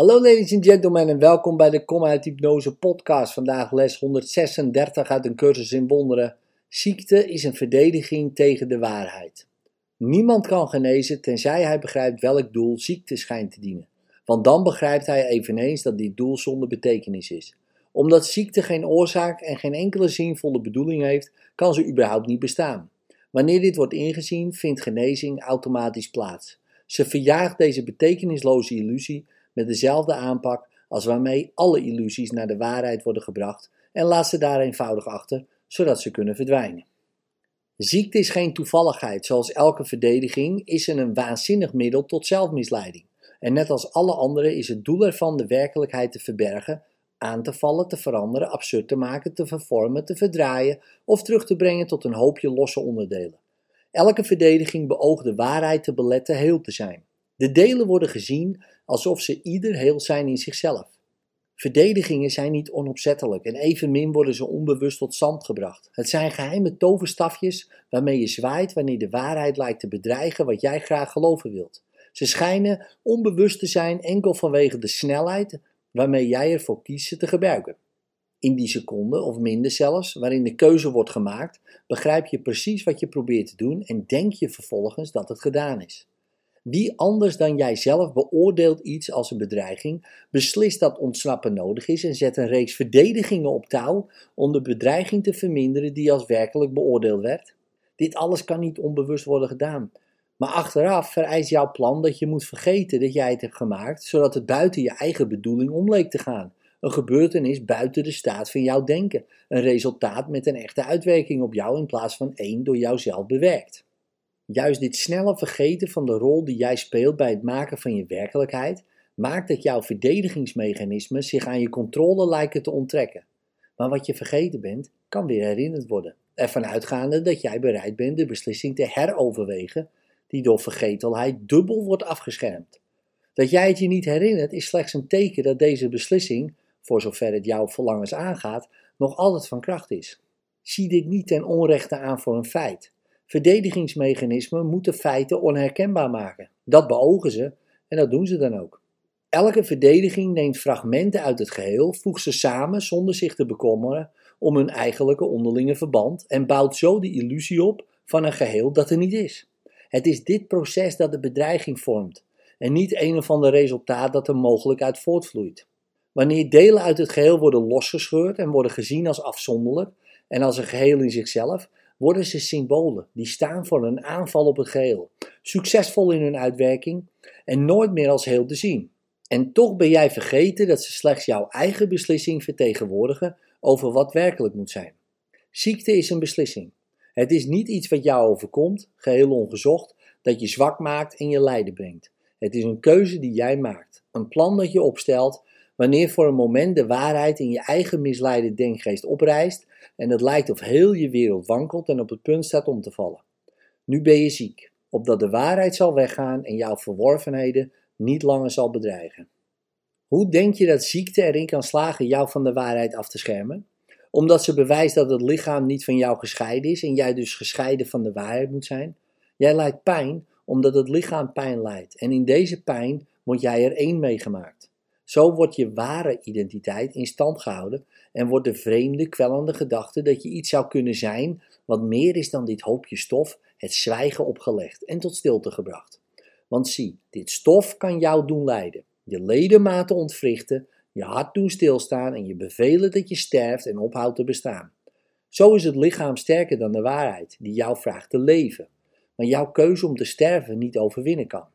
Hallo ladies and gentlemen en welkom bij de Kom uit Hypnose podcast. Vandaag les 136 uit een cursus in wonderen. Ziekte is een verdediging tegen de waarheid. Niemand kan genezen tenzij hij begrijpt welk doel ziekte schijnt te dienen. Want dan begrijpt hij eveneens dat dit doel zonder betekenis is. Omdat ziekte geen oorzaak en geen enkele zinvolle bedoeling heeft, kan ze überhaupt niet bestaan. Wanneer dit wordt ingezien, vindt genezing automatisch plaats. Ze verjaagt deze betekenisloze illusie met dezelfde aanpak als waarmee alle illusies naar de waarheid worden gebracht en laat ze daar eenvoudig achter, zodat ze kunnen verdwijnen. Ziekte is geen toevalligheid, zoals elke verdediging is ze een waanzinnig middel tot zelfmisleiding. En net als alle andere is het doel ervan de werkelijkheid te verbergen, aan te vallen, te veranderen, absurd te maken, te vervormen, te verdraaien of terug te brengen tot een hoopje losse onderdelen. Elke verdediging beoogt de waarheid te beletten heel te zijn. De delen worden gezien alsof ze ieder heel zijn in zichzelf. Verdedigingen zijn niet onopzettelijk en evenmin worden ze onbewust tot zand gebracht. Het zijn geheime toverstafjes waarmee je zwaait wanneer de waarheid lijkt te bedreigen wat jij graag geloven wilt. Ze schijnen onbewust te zijn enkel vanwege de snelheid waarmee jij ervoor kiest ze te gebruiken. In die seconde, of minder zelfs, waarin de keuze wordt gemaakt, begrijp je precies wat je probeert te doen en denk je vervolgens dat het gedaan is. Wie anders dan jijzelf beoordeelt iets als een bedreiging, beslist dat ontsnappen nodig is en zet een reeks verdedigingen op touw om de bedreiging te verminderen die als werkelijk beoordeeld werd? Dit alles kan niet onbewust worden gedaan. Maar achteraf vereist jouw plan dat je moet vergeten dat jij het hebt gemaakt, zodat het buiten je eigen bedoeling om leek te gaan. Een gebeurtenis buiten de staat van jouw denken. Een resultaat met een echte uitwerking op jou in plaats van één door jouzelf bewerkt. Juist dit snelle vergeten van de rol die jij speelt bij het maken van je werkelijkheid, maakt dat jouw verdedigingsmechanismen zich aan je controle lijken te onttrekken. Maar wat je vergeten bent, kan weer herinnerd worden. Ervan uitgaande dat jij bereid bent de beslissing te heroverwegen, die door vergetelheid dubbel wordt afgeschermd. Dat jij het je niet herinnert, is slechts een teken dat deze beslissing, voor zover het jouw verlangens aangaat, nog altijd van kracht is. Zie dit niet ten onrechte aan voor een feit. Verdedigingsmechanismen moeten feiten onherkenbaar maken. Dat beogen ze en dat doen ze dan ook. Elke verdediging neemt fragmenten uit het geheel, voegt ze samen zonder zich te bekommeren om hun eigenlijke onderlinge verband en bouwt zo de illusie op van een geheel dat er niet is. Het is dit proces dat de bedreiging vormt en niet een of ander resultaat dat er mogelijk uit voortvloeit. Wanneer delen uit het geheel worden losgescheurd en worden gezien als afzonderlijk en als een geheel in zichzelf, worden ze symbolen die staan voor een aanval op het geheel, succesvol in hun uitwerking en nooit meer als heel te zien. En toch ben jij vergeten dat ze slechts jouw eigen beslissing vertegenwoordigen over wat werkelijk moet zijn. Ziekte is een beslissing. Het is niet iets wat jou overkomt, geheel ongezocht, dat je zwak maakt en je lijden brengt. Het is een keuze die jij maakt, een plan dat je opstelt wanneer voor een moment de waarheid in je eigen misleide denkgeest oprijst en het lijkt of heel je wereld wankelt en op het punt staat om te vallen. Nu ben je ziek, opdat de waarheid zal weggaan en jouw verworvenheden niet langer zal bedreigen. Hoe denk je dat ziekte erin kan slagen jou van de waarheid af te schermen? Omdat ze bewijst dat het lichaam niet van jou gescheiden is en jij dus gescheiden van de waarheid moet zijn? Jij lijdt pijn omdat het lichaam pijn lijdt en in deze pijn word jij er één meegemaakt. Zo wordt je ware identiteit in stand gehouden en wordt de vreemde, kwellende gedachte dat je iets zou kunnen zijn wat meer is dan dit hoopje stof, het zwijgen opgelegd en tot stilte gebracht. Want zie, dit stof kan jou doen lijden, je ledematen ontwrichten, je hart doen stilstaan en je bevelen dat je sterft en ophoudt te bestaan. Zo is het lichaam sterker dan de waarheid, die jou vraagt te leven, maar jouw keuze om te sterven niet overwinnen kan.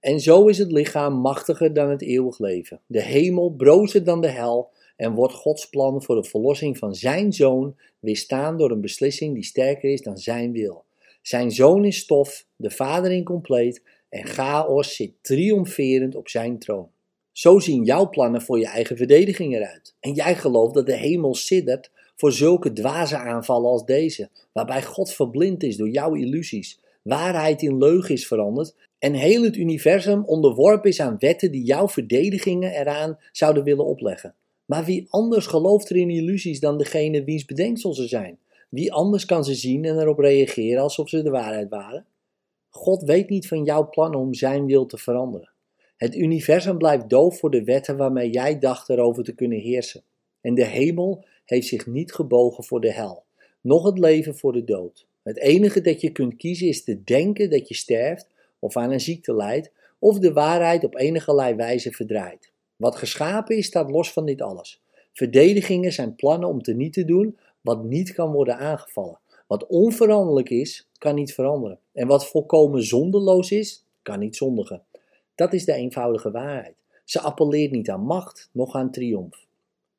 En zo is het lichaam machtiger dan het eeuwig leven, de hemel brozer dan de hel en wordt Gods plan voor de verlossing van zijn zoon weerstaan door een beslissing die sterker is dan zijn wil. Zijn zoon is stof, de vader incompleet en chaos zit triomferend op zijn troon. Zo zien jouw plannen voor je eigen verdediging eruit. En jij gelooft dat de hemel siddert voor zulke dwaze aanvallen als deze, waarbij God verblind is door jouw illusies, waarheid in leugen is veranderd en heel het universum onderworpen is aan wetten die jouw verdedigingen eraan zouden willen opleggen. Maar wie anders gelooft er in illusies dan degene wiens bedenksel ze zijn? Wie anders kan ze zien en erop reageren alsof ze de waarheid waren? God weet niet van jouw plannen om zijn wil te veranderen. Het universum blijft doof voor de wetten waarmee jij dacht erover te kunnen heersen. En de hemel heeft zich niet gebogen voor de hel, noch het leven voor de dood. Het enige dat je kunt kiezen is te denken dat je sterft of aan een ziekte lijdt, of de waarheid op enige wijze verdraait. Wat geschapen is, staat los van dit alles. Verdedigingen zijn plannen om te niet te doen wat niet kan worden aangevallen. Wat onveranderlijk is, kan niet veranderen. En wat volkomen zonderloos is, kan niet zondigen. Dat is de eenvoudige waarheid. Ze appelleert niet aan macht, noch aan triomf.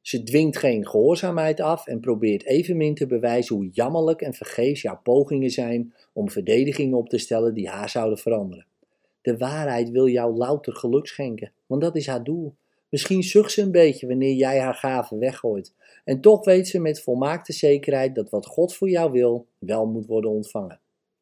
Ze dwingt geen gehoorzaamheid af en probeert evenmin te bewijzen hoe jammerlijk en vergeefs jouw pogingen zijn om verdedigingen op te stellen die haar zouden veranderen. De waarheid wil jou louter geluk schenken, want dat is haar doel. Misschien zucht ze een beetje wanneer jij haar gaven weggooit. En toch weet ze met volmaakte zekerheid dat wat God voor jou wil, wel moet worden ontvangen.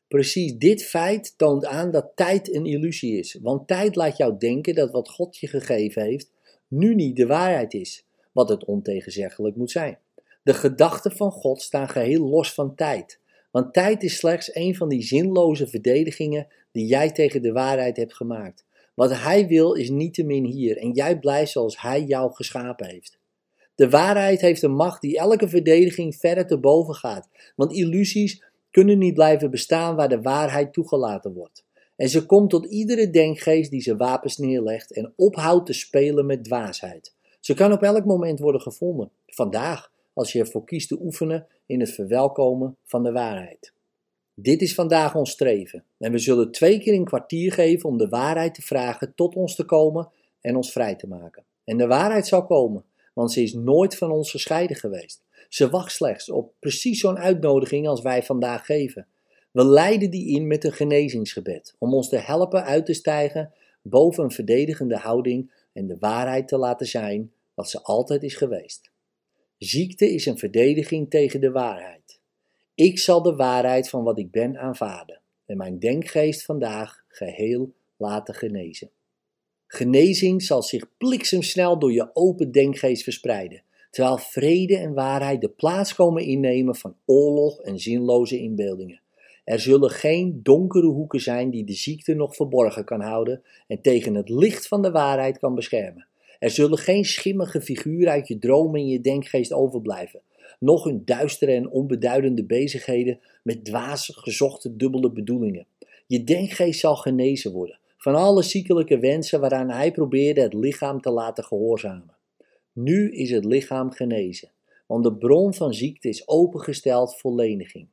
Precies dit feit toont aan dat tijd een illusie is. Want tijd laat jou denken dat wat God je gegeven heeft, nu niet de waarheid is, wat het ontegenzeggelijk moet zijn. De gedachten van God staan geheel los van tijd. Want tijd is slechts een van die zinloze verdedigingen die jij tegen de waarheid hebt gemaakt. Wat hij wil is niettemin hier en jij blijft zoals hij jou geschapen heeft. De waarheid heeft een macht die elke verdediging verder te boven gaat, want illusies kunnen niet blijven bestaan waar de waarheid toegelaten wordt. En ze komt tot iedere denkgeest die zijn wapens neerlegt en ophoudt te spelen met dwaasheid. Ze kan op elk moment worden gevonden, vandaag, als je ervoor kiest te oefenen in het verwelkomen van de waarheid. Dit is vandaag ons streven en we zullen twee keer een kwartier geven om de waarheid te vragen tot ons te komen en ons vrij te maken. En de waarheid zal komen, want ze is nooit van ons gescheiden geweest. Ze wacht slechts op precies zo'n uitnodiging als wij vandaag geven. We leiden die in met een genezingsgebed, om ons te helpen uit te stijgen boven een verdedigende houding en de waarheid te laten zijn wat ze altijd is geweest. Ziekte is een verdediging tegen de waarheid. Ik zal de waarheid van wat ik ben aanvaarden en mijn denkgeest vandaag geheel laten genezen. Genezing zal zich bliksemsnel door je open denkgeest verspreiden, terwijl vrede en waarheid de plaats komen innemen van oorlog en zinloze inbeeldingen. Er zullen geen donkere hoeken zijn die de ziekte nog verborgen kan houden en tegen het licht van de waarheid kan beschermen. Er zullen geen schimmige figuren uit je dromen en je denkgeest overblijven, nog hun duistere en onbeduidende bezigheden met dwaas gezochte dubbele bedoelingen. Je denkgeest zal genezen worden van alle ziekelijke wensen waaraan hij probeerde het lichaam te laten gehoorzamen. Nu is het lichaam genezen, want de bron van ziekte is opengesteld voor leniging.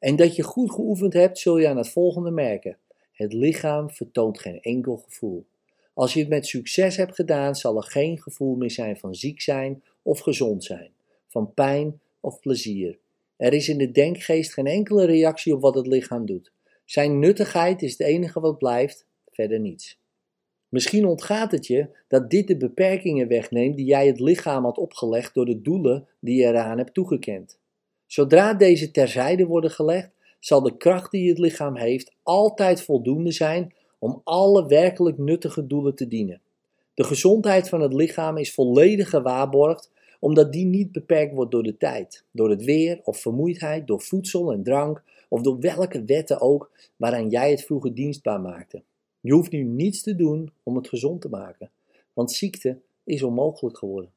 En dat je goed geoefend hebt, zul je aan het volgende merken. Het lichaam vertoont geen enkel gevoel. Als je het met succes hebt gedaan, zal er geen gevoel meer zijn van ziek zijn of gezond zijn, van pijn of plezier. Er is in de denkgeest geen enkele reactie op wat het lichaam doet. Zijn nuttigheid is het enige wat blijft, verder niets. Misschien ontgaat het je dat dit de beperkingen wegneemt die jij het lichaam had opgelegd door de doelen die je eraan hebt toegekend. Zodra deze terzijde worden gelegd, zal de kracht die het lichaam heeft altijd voldoende zijn om alle werkelijk nuttige doelen te dienen. De gezondheid van het lichaam is volledig gewaarborgd, omdat die niet beperkt wordt door de tijd, door het weer of vermoeidheid, door voedsel en drank of door welke wetten ook waaraan jij het vroeger dienstbaar maakte. Je hoeft nu niets te doen om het gezond te maken, want ziekte is onmogelijk geworden.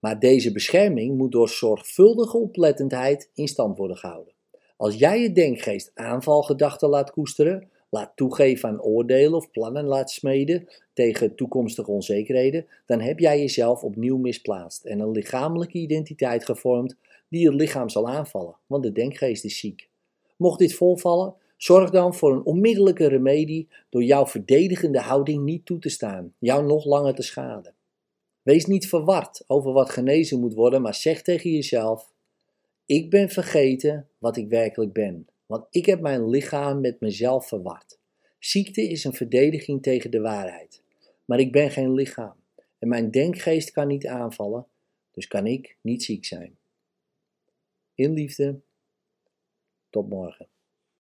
Maar deze bescherming moet door zorgvuldige oplettendheid in stand worden gehouden. Als jij je denkgeest aanvalgedachten laat koesteren, laat toegeven aan oordelen of plannen laat smeden tegen toekomstige onzekerheden, dan heb jij jezelf opnieuw misplaatst en een lichamelijke identiteit gevormd die het lichaam zal aanvallen, want de denkgeest is ziek. Mocht dit volvallen, zorg dan voor een onmiddellijke remedie door jouw verdedigende houding niet toe te staan, jou nog langer te schaden. Wees niet verward over wat genezen moet worden, maar zeg tegen jezelf: Ik ben vergeten wat ik werkelijk ben, want ik heb mijn lichaam met mezelf verward. Ziekte is een verdediging tegen de waarheid, maar ik ben geen lichaam en mijn denkgeest kan niet aanvallen, dus kan ik niet ziek zijn. In liefde, tot morgen.